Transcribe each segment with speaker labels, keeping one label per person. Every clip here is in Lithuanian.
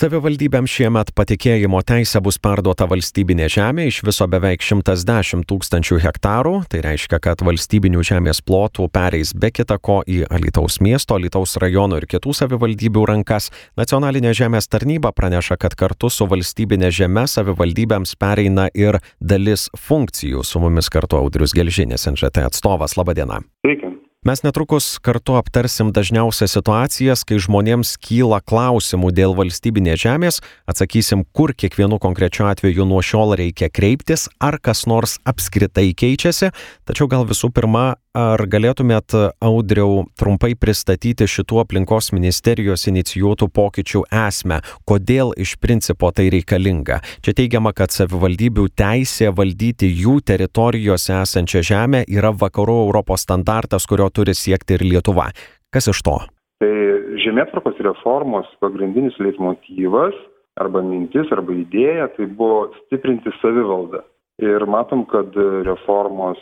Speaker 1: Savivaldybėms šiemet patikėjimo teisė bus perduota valstybinė žemė iš viso beveik 110 tūkstančių hektarų. Tai reiškia, kad valstybinių žemės plotų pereis be kita ko į Alitaus miesto, Alitaus rajono ir kitų savivaldybių rankas. Nacionalinė žemės tarnyba praneša, kad kartu su valstybinė žeme savivaldybėms pereina ir dalis funkcijų. Su mumis kartu Audrius Gelžinis, NŽT atstovas. Labadiena.
Speaker 2: Sveiki.
Speaker 1: Mes netrukus kartu aptarsim dažniausias situacijas, kai žmonėms kyla klausimų dėl valstybinės žemės, atsakysim, kur kiekvienu konkrečiu atveju nuo šiol reikia kreiptis, ar kas nors apskritai keičiasi. Tačiau gal visų pirma, ar galėtumėt audriau trumpai pristatyti šitų aplinkos ministerijos inicijuotų pokyčių esmę, kodėl iš principo tai reikalinga? Čia teigiama, kad savivaldybių teisė valdyti jų teritorijose esančią žemę yra vakarų Europos standartas, kurio turi siekti ir Lietuva. Kas iš to?
Speaker 2: Tai žemėtvarkos reformos pagrindinis leitmotyvas arba mintis arba idėja tai buvo stiprinti savivaldą. Ir matom, kad reformos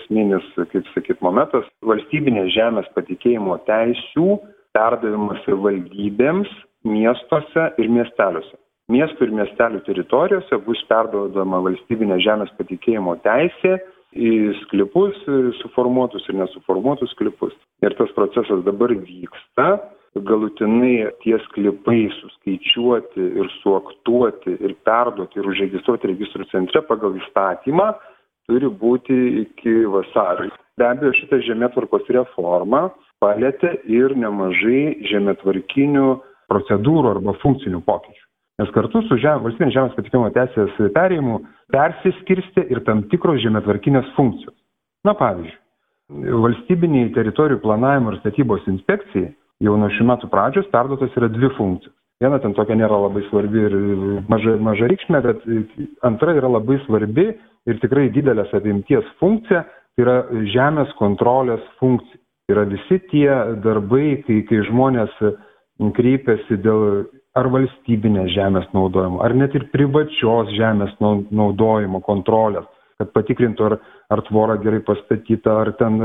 Speaker 2: esminis, kaip sakyt, momentas - valstybinės žemės patikėjimo teisių perdavimas valdybėms miestuose ir miesteliuose. Miestų ir miestelių teritorijose bus perduodama valstybinė žemės patikėjimo teisė į sklypus suformuotus ir nesuformuotus sklypus. Ir tas procesas dabar vyksta. Galutinai tie sklypai suskaičiuoti ir suaktuoti ir perduoti ir užregistruoti registrų centre pagal įstatymą turi būti iki vasario. Be abejo, šitą žemėtvarkos reformą palėtė ir nemažai žemėtvarkinių procedūrų arba funkcinių pokyčių. Nes kartu su žem, valstybinės žemės patikimo teisės perėjimu persiskirstė ir tam tikros žemėtvarkinės funkcijos. Na pavyzdžiui, valstybiniai teritorijų planavimo ir statybos inspekcijai jau nuo šių metų pradžios perduotos yra dvi funkcijos. Viena ten tokia nėra labai svarbi ir maža, maža reikšmė, bet antra yra labai svarbi ir tikrai didelės apimties funkcija, tai yra žemės kontrolės funkcija. Tai yra visi tie darbai, kai, kai žmonės kreipiasi dėl ar valstybinės žemės naudojimo, ar net ir privačios žemės naudojimo kontrolės, kad patikrintų, ar, ar tvora gerai pastatyta, ar ten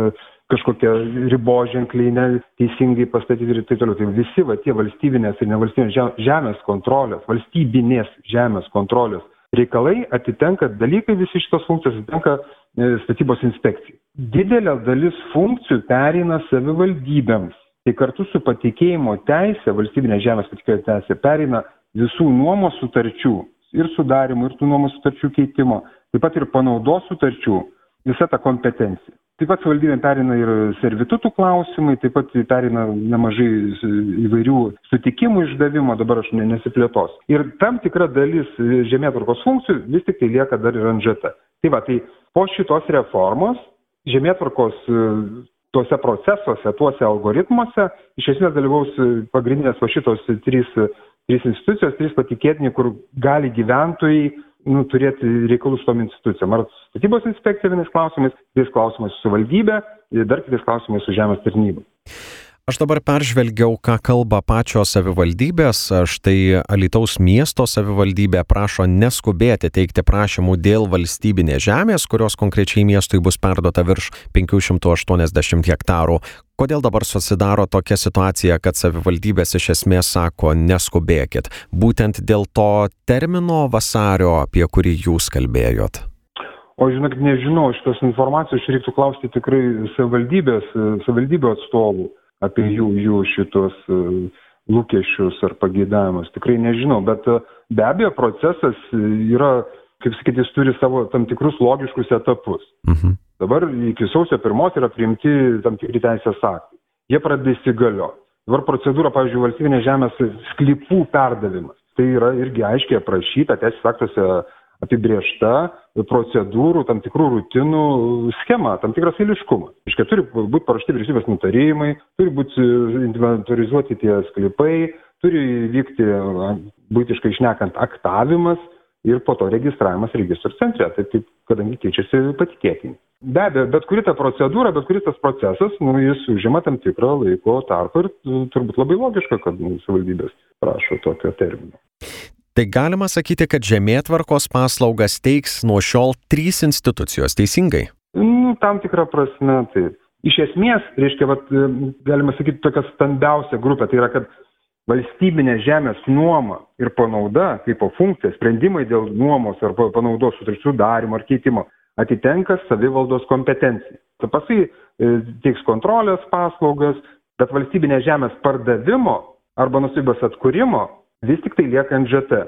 Speaker 2: kažkokie riboženkliai neteisingai pastatyti ir taip toliau. Tai visi va, tie valstybinės ir nevalstybinės žemės kontrolės, valstybinės žemės kontrolės reikalai atitenka, dalykai visi šitos funkcijos atitenka statybos inspekcijai. Didelė dalis funkcijų pereina savivaldybėms tai kartu su patikėjimo teise valstybinės žemės patikėjimo teise pereina visų nuomos sutarčių ir sudarymų, ir tų nuomos sutarčių keitimo, taip pat ir panaudos sutarčių, visa ta kompetencija. Taip pat savivaldybėm perina ir servitutų klausimai, taip pat perina nemažai įvairių sutikimų išdavimo, dabar aš nesiplėtos. Ir tam tikra dalis žemėtvarkos funkcijų vis tik tai lieka dar ir NŽT. Tai va, tai po šitos reformos žemėtvarkos tuose procesuose, tuose algoritmuose iš esmės dalyvaus pagrindinės va šitos trys, trys institucijos, trys patikėtiniai, kur gali gyventojai nu, turėti reikalų su tom institucijom. Ar statybos inspekcija vienais klausimais, kitais klausimais su valdybė, dar kitais klausimais su žemės tarnyba.
Speaker 1: Aš dabar peržvelgiau, ką kalba pačios savivaldybės. Štai Alitaus miesto savivaldybė prašo neskubėti teikti prašymų dėl valstybinės žemės, kurios konkrečiai miestui bus perduota virš 580 hektarų. Kodėl dabar susidaro tokia situacija, kad savivaldybės iš esmės sako neskubėkit? Būtent dėl to termino vasario, apie kurį jūs kalbėjot.
Speaker 2: O žinok, nežinau, šitos informacijos reiktų klausti tikrai savivaldybės, savivaldybių atstovų apie jų, jų šitos e, lūkesčius ar pageidavimus. Tikrai nežinau, bet e, be abejo procesas yra, kaip sakyti, jis turi savo tam tikrus logiškus etapus. Mhm. Dabar iki sausio pirmos yra priimti tam tikri teisės aktai. Jie pradeda įsigalioti. Dabar procedūra, pavyzdžiui, valstybinės žemės sklypų perdavimas. Tai yra irgi aiškiai aprašyta teisės aktuose apibriešta procedūrų, tam tikrų rutinų schema, tam tikras eiliškumas. Iškia, turi būti parašti vyriausybės nutarimai, turi būti inventorizuoti tie sklypai, turi vykti, būtiškai išnekant, aktavimas ir po to registravimas registrų centre, taip, taip kadangi keičiasi patikėtiniai. Be abejo, bet kuri ta procedūra, bet kuris tas procesas, nu, jis užima tam tikrą laiko tarpą ir turbūt labai logiška, kad nu, savivaldybės prašo tokio termino.
Speaker 1: Tai galima sakyti, kad žemėtvarkos paslaugas teiks nuo šiol trys institucijos, teisingai?
Speaker 2: Nu, tam tikrą prasme, taip. Iš esmės, reiškia, vat, galima sakyti, tokia stambiausia grupė, tai yra, kad valstybinė žemės nuoma ir panauda kaip funkcija, sprendimai dėl nuomos ar panaudos sutarčių sudarimo ar keitimo atitenka savivaldos kompetencijai. Paskui e, teiks kontrolės paslaugas, bet valstybinės žemės pardavimo arba nusibės atkūrimo vis tik tai lieka NŽT.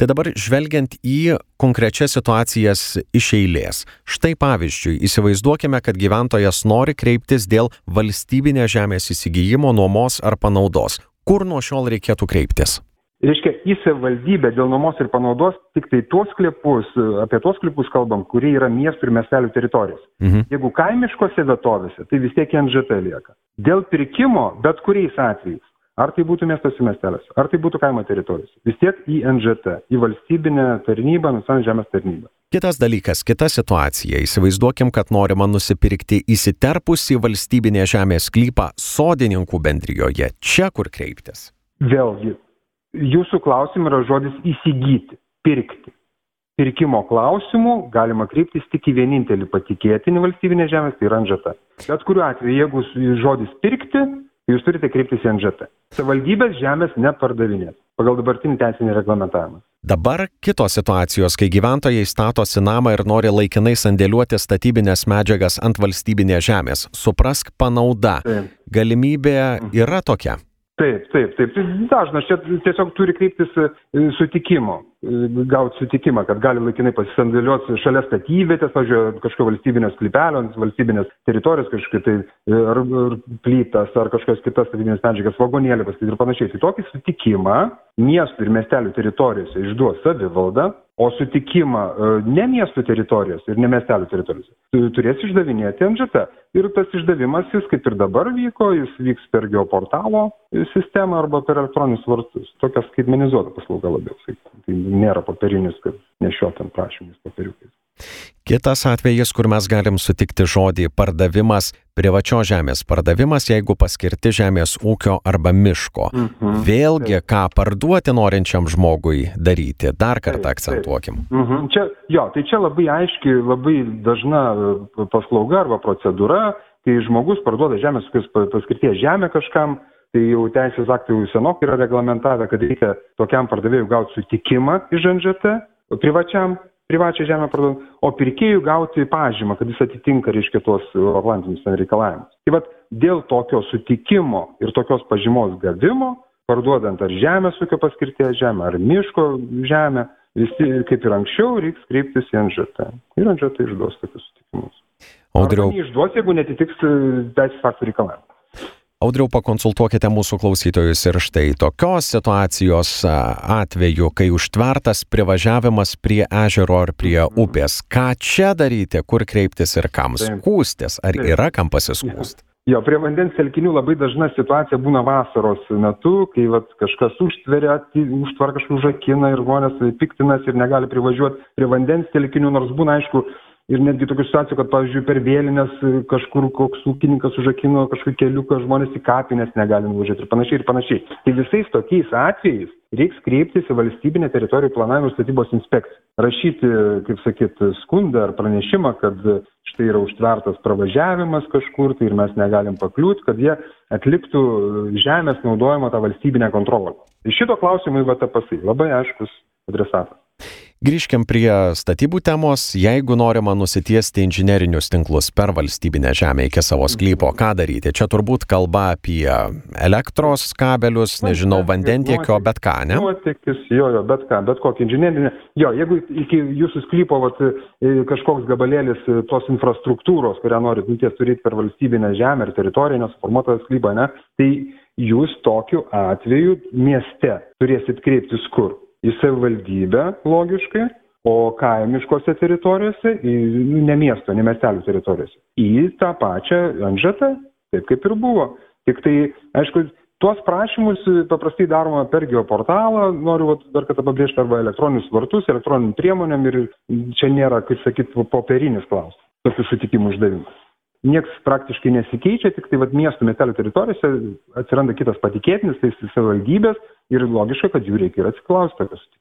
Speaker 1: Tai dabar žvelgiant į konkrečias situacijas iš eilės. Štai pavyzdžiui, įsivaizduokime, kad gyventojas nori kreiptis dėl valstybinės žemės įsigijimo, nuomos ar panaudos. Kur nuo šiol reikėtų kreiptis?
Speaker 2: Reiškia, į savivaldybę dėl nuomos ir panaudos tik tai tuos klipus, apie tuos klipus kalbam, kurie yra miestų ir miestelių teritorijos. Mhm. Jeigu kaimiškose vietovėse, tai vis tiek NŽT lieka. Dėl pirkimo, bet kuriais atvejais, Ar tai būtų miestuose miestelės, ar tai būtų kaimo teritorijos. Vis tiek į NŽT, į valstybinę tarnybą, nacionalinę žemės tarnybą.
Speaker 1: Kitas dalykas, kita situacija. Įsivaizduokim, kad norima nusipirkti įsiterpusį valstybinė žemės sklypą sodininkų bendrijoje. Čia kur kreiptis?
Speaker 2: Vėlgi, jūsų klausimai yra žodis įsigyti, pirkti. Pirkimo klausimų galima kreiptis tik į vienintelį patikėtinį valstybinę žemės, tai yra NŽT. Bet kuriuo atveju, jeigu žodis pirkti, jūs turite kreiptis į NŽT. Savaldybės žemės nepardavinės pagal dabartinį teisinį reglamentavimą.
Speaker 1: Dabar kitos situacijos, kai gyventojai statosi namą ir nori laikinai sandėliuoti statybinės medžiagas ant valstybinės žemės. Suprask, panauda. Taip. Galimybė mhm. yra tokia.
Speaker 2: Taip, taip, taip. Dažnas čia tiesiog turi kreiptis e, sutikimo, e, gauti sutikimą, kad gali laikinai pasisandėliuoti šalia statybvietės, pažiūrėjau, kažkokio valstybinio sklypelio, valstybinės teritorijos, kažkokia tai e, ar, ar plytas, ar kažkokios kitas statybinės medžiagas, vagonėlį pasakyti ir panašiai. Tai tokį sutikimą miestų ir miestelių teritorijose išduos savivalda, o sutikimą ne miestų teritorijos ir ne miestelių teritorijose turės išdavinėti NŽT. Ir tas išdavimas, jis kaip ir dabar vyko, jis vyks per geoportalo sistemą arba per elektroninius vartus. Tokia skaitmenizuota paslauga labiau. Tai nėra popierinis, kad nešiotam prašymus popieriukais.
Speaker 1: Kitas atvejis, kur mes galim sutikti žodį pardavimas, privačios žemės pardavimas, jeigu paskirti žemės ūkio arba miško. Mhm. Vėlgi, ką parduoti norinčiam žmogui daryti, dar kartą akcentuokim.
Speaker 2: Mhm. Čia, jo, tai čia labai aiški, labai dažna e, paslauga arba procedūra, kai žmogus parduoda žemės ūkio paskirties žemę kažkam, tai jau teisės aktai jau senokai yra reglamentavę, kad reikia tokiam pardavėjui gauti sutikimą iš NŽT privačiam privačią žemę parduodant, o pirkėjui gauti pažymą, kad jis atitinka, reiškia, tuos euroatlantinius reikalavimus. Tai vad dėl tokio sutikimo ir tokios pažymos gavimo, parduodant ar žemės ūkio paskirties žemę, ar miško žemę, visi, kaip ir anksčiau, reiks kreiptis į NŽT. Ir NŽT išduos tokius sutikimus.
Speaker 1: Audriau.
Speaker 2: Neišduos, jeigu netitiks teisės aktų reikalavimų.
Speaker 1: Audriau, pakonsultuokite mūsų klausytojus ir štai tokios situacijos atveju, kai užtvertas privažiavimas prie ežero ar prie mhm. upės. Ką čia daryti, kur kreiptis ir kam skūstis, ar yra kam pasiskūsti?
Speaker 2: Jo, prie vandens telkinių labai dažna situacija būna vasaros metu, kai vat, kažkas užtveria, užtvar kažkur užakina ir žmonės piktinas ir negali privažiuoti prie vandens telkinių, nors būna aišku, ir netgi tokių situacijų, kad, pavyzdžiui, per vėlinės e, kažkur koks ūkininkas užakino kažkokį keliuką, žmonės į kapines negali nuvažiuoti ir panašiai ir panašiai. Tai visais tokiais atvejais reiks kreiptis į valstybinę teritorijų planavimo ir statybos inspekciją. Rašyti, kaip sakyt, skundą ar pranešimą, kad štai yra užtvertas pravažiavimas kažkur, tai ir mes negalim pakliūti, kad jie atliktų žemės naudojimo tą valstybinę kontrolę. Tai šito klausimui va ta pasai, labai aiškus adresatas.
Speaker 1: Grįžkim prie statybų temos. Jeigu norima nusitiesti inžinerinius tinklus per valstybinę žemę iki savo sklypo, ką daryti? Čia turbūt kalba apie elektros kabelius, nežinau, vandentiekio, bet ką, ne?
Speaker 2: Nuotėkis, jo, jo, bet ką, bet kokį inžinerinį. Jo, jeigu iki jūsų sklypo vat, e, kažkoks gabalėlis e, tos infrastruktūros, kurią norit nutiesti turėti per valstybinę žemę ir teritoriją, nesuformuotą sklypą, ne, tai jūs tokiu atveju mieste turėsit kreiptis kur? Į savivaldybę logiškai, o kaimiškose teritorijose, į, nu, ne miesto, ne miestelių teritorijose, į tą pačią NŽT, taip kaip ir buvo. Tik tai, aišku, tuos prašymus paprastai daroma per geoportalą, noriu vat, dar kartą pabrėžti, arba elektroninius vartus, elektroniniam priemonėm ir čia nėra, kaip sakyt, popierinis klausimas, tokių sutikimų uždavimas. Niekas praktiškai nesikeičia, tik tai vat, miestų miestelio teritorijose atsiranda kitas patikėtinis, tai savivaldybės ir logiška, kad jų reikia ir atsiklausti tokio sutikimo.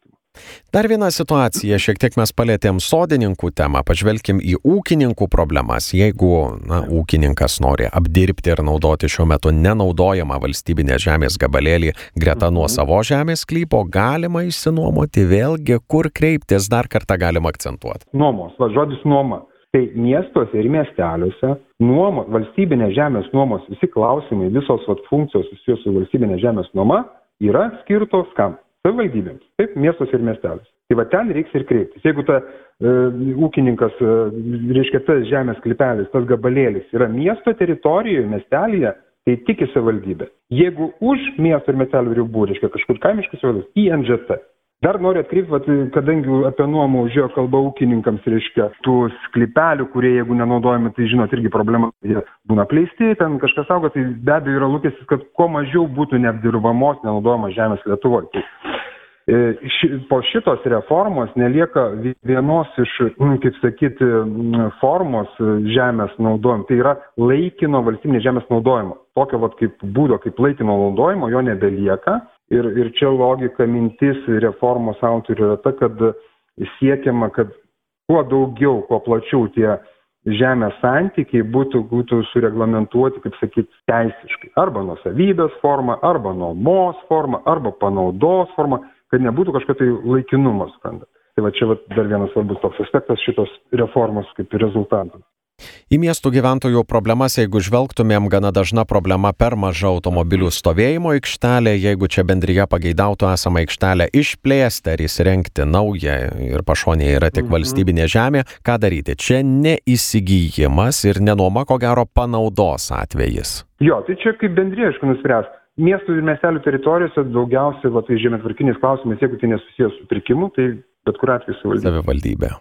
Speaker 1: Dar viena situacija, šiek tiek mes palėtėm sodininkų temą, pažvelkim į ūkininkų problemas. Jeigu na, ūkininkas nori apdirbti ir naudoti šiuo metu nenaudojamą valstybinės žemės gabalėlį greta nuo mhm. savo žemės klypo, galima išsinuomoti vėlgi, kur kreiptis, dar kartą galima akcentuoti.
Speaker 2: Nuomos, va žodis nuoma. Tai miestuose ir miesteliuose nuomos, valstybinės žemės nuomos, visi klausimai, visos vat, funkcijos susijusios su valstybinė žemės nuoma yra skirtos kam? savivaldybėms, taip, miestuose ir miesteliuose. Tai va ten reiks ir kreiptis. Jeigu ta e, ūkininkas, e, reiškia, tas žemės klipelis, tas gabalėlis yra miesto teritorijoje, miestelėje, tai tik į savivaldybę. Jeigu už miesto ir miestelio ribų, reiškia kažkur kaimiškas savivaldybės, į NŽT. Dar noriu atkreipti, vat, kadangi apie nuomą užėjo kalba ūkininkams, reiškia, tų sklypelių, kurie jeigu nenaudojami, tai žinot, irgi problema, jie būna pleisti, ten kažkas auga, tai be abejo yra lūkestis, kad kuo mažiau būtų neapdirbamos, nenaudojamos žemės Lietuvoje. Tai E, ši, po šitos reformos nelieka vienos iš, kaip sakyti, formos žemės naudojimo. Tai yra laikino valstybinės žemės naudojimo. Tokio vat, kaip būdo, kaip laikino naudojimo, jo nebelieka. Ir, ir čia logika mintis reformos autorių yra ta, kad siekiama, kad kuo daugiau, kuo plačiau tie žemės santykiai būtų, būtų sureglamentuoti, kaip sakyti, teisiškai. Arba nuosavybės forma, arba nuomos forma, arba panaudos forma kad nebūtų kažkokio tai laikinumo suprantat. Tai va čia va, dar vienas svarbus toks aspektas šitos reformos kaip rezultatas.
Speaker 1: Į miestų gyventojų problemas, jeigu žvelgtumėm, gana dažna problema per maža automobilių stovėjimo aikštelė, jeigu čia bendryje pageidautų esamą aikštelę išplėsti ar įsirengti naują ir pašonėje yra tik mhm. valstybinė žemė, ką daryti? Čia neįsigijimas ir nenuoma, ko gero, panaudos atvejis.
Speaker 2: Jo, tai čia kaip bendrė, aišku, nuspręs miestų ir miestelių teritorijose daugiausiai va, tai žemėtvarkiniais klausimais, jeigu tai nesusijęs su pirkimu, tai bet kuriuo atveju savivaldybė.
Speaker 1: Savivaldybė.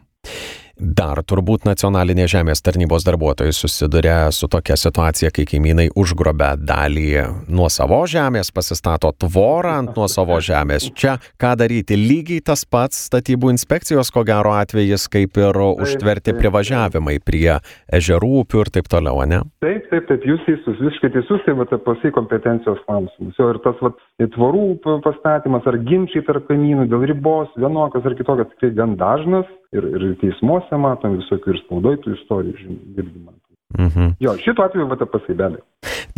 Speaker 1: Dar turbūt nacionalinės žemės tarnybos darbuotojai susiduria su tokia situacija, kai kaimynai užgrobia dalį nuo savo žemės, pasistato tvorą ant nuo savo žemės. Čia ką daryti? Lygiai tas pats statybų inspekcijos, ko gero atvejis, kaip ir užtverti privažiavimai prie ežerų, upių ir taip toliau, ne?
Speaker 2: Taip, taip, taip, jūs teisus, visiškai teisus, tai va, pasai kompetencijos klausimus. Jo ir tas va, tvorų pastatymas ar ginčiai tarp kaimynų dėl ribos, vienokios ar kitokios, tikrai gan dažnas ir, ir teismuose matom visokių ir spaudoj tų istorijų girdimą. Mhm. Jo, šituo atveju be abejo.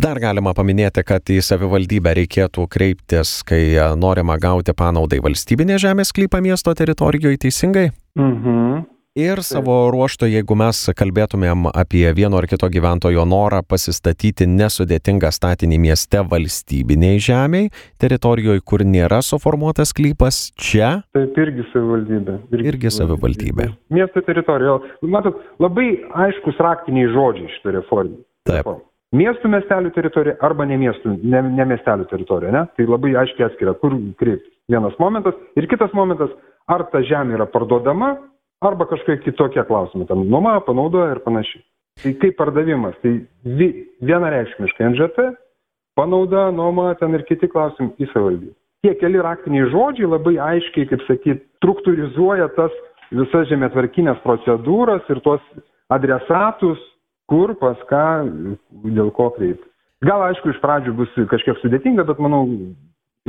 Speaker 1: Dar galima paminėti, kad į savivaldybę reikėtų kreiptis, kai norima gauti panaudai valstybinė žemės sklypą miesto teritorijoje teisingai? Mhm. Ir savo ruoštų, jeigu mes kalbėtumėm apie vieno ar kito gyventojo norą pasistatyti nesudėtingą statinį mieste valstybiniai žemiai, teritorijoje, kur nėra suformuotas klypas, čia.
Speaker 2: Taip, irgi savivaldybė.
Speaker 1: Irgi, irgi savivaldybė.
Speaker 2: Miesto teritorijoje. Matot, labai aiškus raktiniai žodžiai šitą reformą.
Speaker 1: Taip.
Speaker 2: Miestų miestelių teritorija arba ne miestų, ne, ne miestelių teritorija, ne? Tai labai aiškiai atskiria, kur kreiptis. Vienas momentas. Ir kitas momentas, ar ta žemė yra parduodama arba kažkokie kitokie klausimai, ten nuoma, panaudoja ir panašiai. Tai kaip pardavimas, tai vi, vienareikšmiškai NŽT, panauda, nuoma, ten ir kiti klausimai į savivaldybę. Tie keli raktiniai žodžiai labai aiškiai, kaip sakyt, struktūrizuoja tas visas žemėtvarkinės procedūras ir tuos adresatus, kur, pas ką, dėl ko kreiptis. Gal aišku, iš pradžių bus kažkiek sudėtinga, bet manau,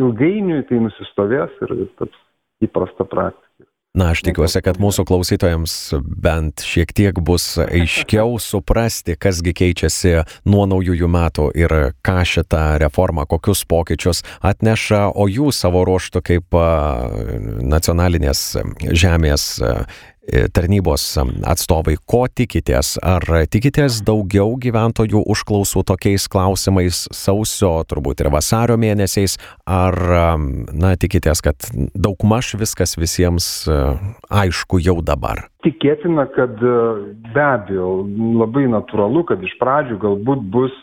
Speaker 2: ilgainiui tai nusistovės ir taps įprasta praktika.
Speaker 1: Na, aš tikiuosi, kad mūsų klausytojams bent šiek tiek bus aiškiau suprasti, kasgi keičiasi nuo naujųjų metų ir ką šita reforma, kokius pokyčius atneša, o jūs savo ruoštų kaip nacionalinės žemės tarnybos atstovai, ko tikitės? Ar tikitės daugiau gyventojų užklausų tokiais klausimais sausio, turbūt ir vasario mėnesiais, ar, na, tikitės, kad daugmaž viskas visiems e, aišku jau dabar?
Speaker 2: Tikėtina, kad e, be abejo labai natūralu, kad iš pradžių galbūt bus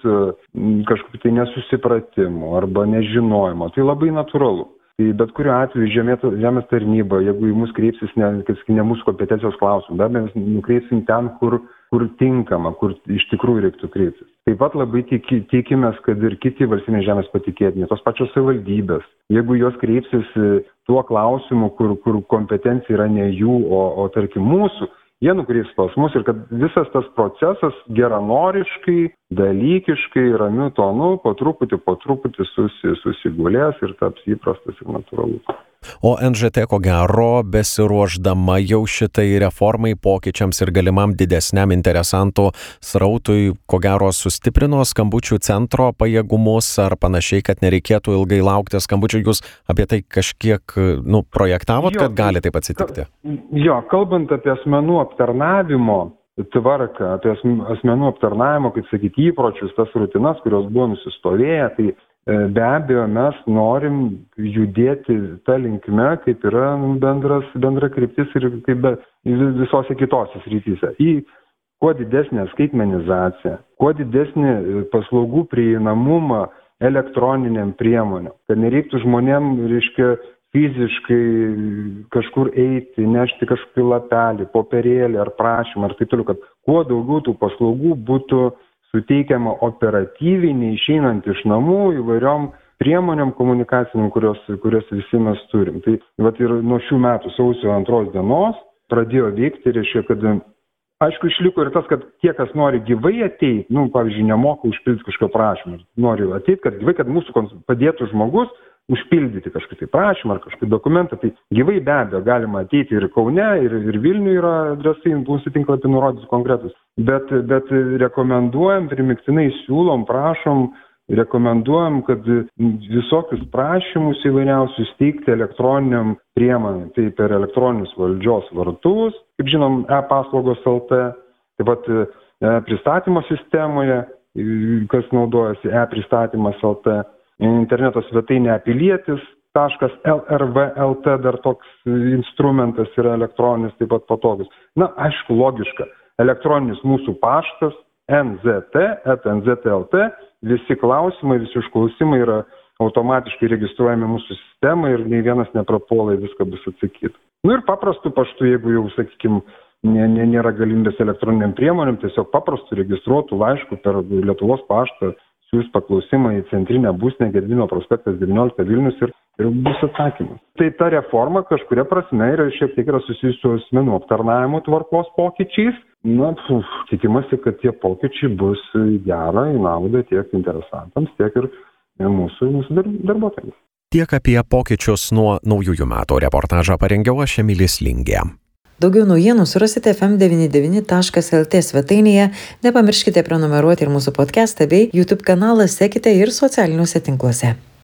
Speaker 2: kažkokių tai nesusipratimų arba nežinojimo. Tai labai natūralu bet kuriuo atveju žemės, žemės tarnyba, jeigu į mus kreipsis ne, ne mūsų kompetencijos klausimų, be abejo, mes nukreipsim ten, kur, kur tinkama, kur iš tikrųjų reiktų kreiptis. Taip pat labai tiki, tikimės, kad ir kiti valstybės žemės patikėtiniai, tos pačios savivaldybės, jeigu jos kreipsis tuo klausimu, kur, kur kompetencija yra ne jų, o, o tarkim mūsų, jie nukreips pas mus ir kad visas tas procesas geranoriškai, dalykiškai, ramiu tonu, po truputį, po truputį susi, susigulės ir taps įprastas ir natūralus.
Speaker 1: O NŽT ko gero, besiruoždama jau šitai reformai, pokyčiams ir galimam didesniam interesantų srautui, ko gero sustiprino skambučių centro pajėgumus ar panašiai, kad nereikėtų ilgai laukti skambučių. Jūs apie tai kažkiek nu, projektavot, jo, kad gali taip atsitikti?
Speaker 2: Jo, kalbant apie asmenų aptarnavimo tvarką, apie asmenų aptarnavimo, kaip sakyti, įpročius, tas rutinas, kurios buvo nusistovėję, tai be abejo, mes norim judėti tą linkme, kaip yra bendras, bendra kryptis ir kaip be, visose kitose srityse. Į kuo didesnę skaitmenizaciją, kuo didesnį e, paslaugų prieinamumą elektroniniam priemonėm, kad nereiktų žmonėm, reiškia, fiziškai kažkur eiti, nešti kažkokį lapelį, popierėlį ar prašymą ir taip toliau, kad kuo daugiau tų paslaugų būtų suteikiama operatyviai, neišeinant iš namų įvairiom priemonėm komunikaciniam, kurios, kurios visi mes turim. Tai vat ir nuo šių metų sausio antros dienos pradėjo veikti, reiškia, kad aišku išliko ir tas, kad tie, kas nori gyvai ateiti, nu, pavyzdžiui, nemoka užpildyti kažkokio prašymą, nori ateiti, kad gyvai, kad mūsų padėtų žmogus, užpildyti kažkokį tai prašymą ar kažkokį dokumentą, tai gyvai be abejo galima ateiti ir Kaune, ir, ir Vilniuje yra adresai, mūsų tinklapį nurodys konkretus, bet, bet rekomenduojam, primiktinai siūlom, prašom, rekomenduojam, kad visokius prašymus įvairiausius teikti elektroniniam priemonėm, tai per elektroninius valdžios vartus, kaip žinom, e-paslaugos LT, taip pat e, pristatymo sistemoje, kas naudojasi e-pristatymas LT interneto svetainė pilietis taškas lrvlt dar toks instrumentas yra elektroninis taip pat patogus. Na aišku logiška. Elektroninis mūsų paštas nzt eta nzt lt visi klausimai visi užklausimai yra automatiškai registruojami mūsų sistemai ir nei vienas neprapuola į viską bus atsakyta. Nu ir paprastu paštu jeigu jau sakykim ne, ne, nėra galimybės elektroniniam priemonėm, tiesiog paprastu registruotų laišku per Lietuvos paštą siūs paklausimą į centrinę būstinę Gedvino prospektas 19 Vilnius ir, ir bus atsakymas. Tai ta reforma kažkuria prasme yra šiek tiek yra susijusi su asmenų aptarnavimo tvarkos pokyčiais. Na, puf, tikimasi, kad tie pokyčiai bus gerą į naudą tiek interesantams, tiek ir mūsų, mūsų darbuotojams.
Speaker 1: Tiek apie pokyčius nuo naujųjų metų reportažą parengiau aš Emilis Lingė.
Speaker 3: Daugiau naujienų surasite fm99.lt svetainėje, nepamirškite prenumeruoti ir mūsų podcastą bei YouTube kanalą sekite ir socialiniuose tinkluose.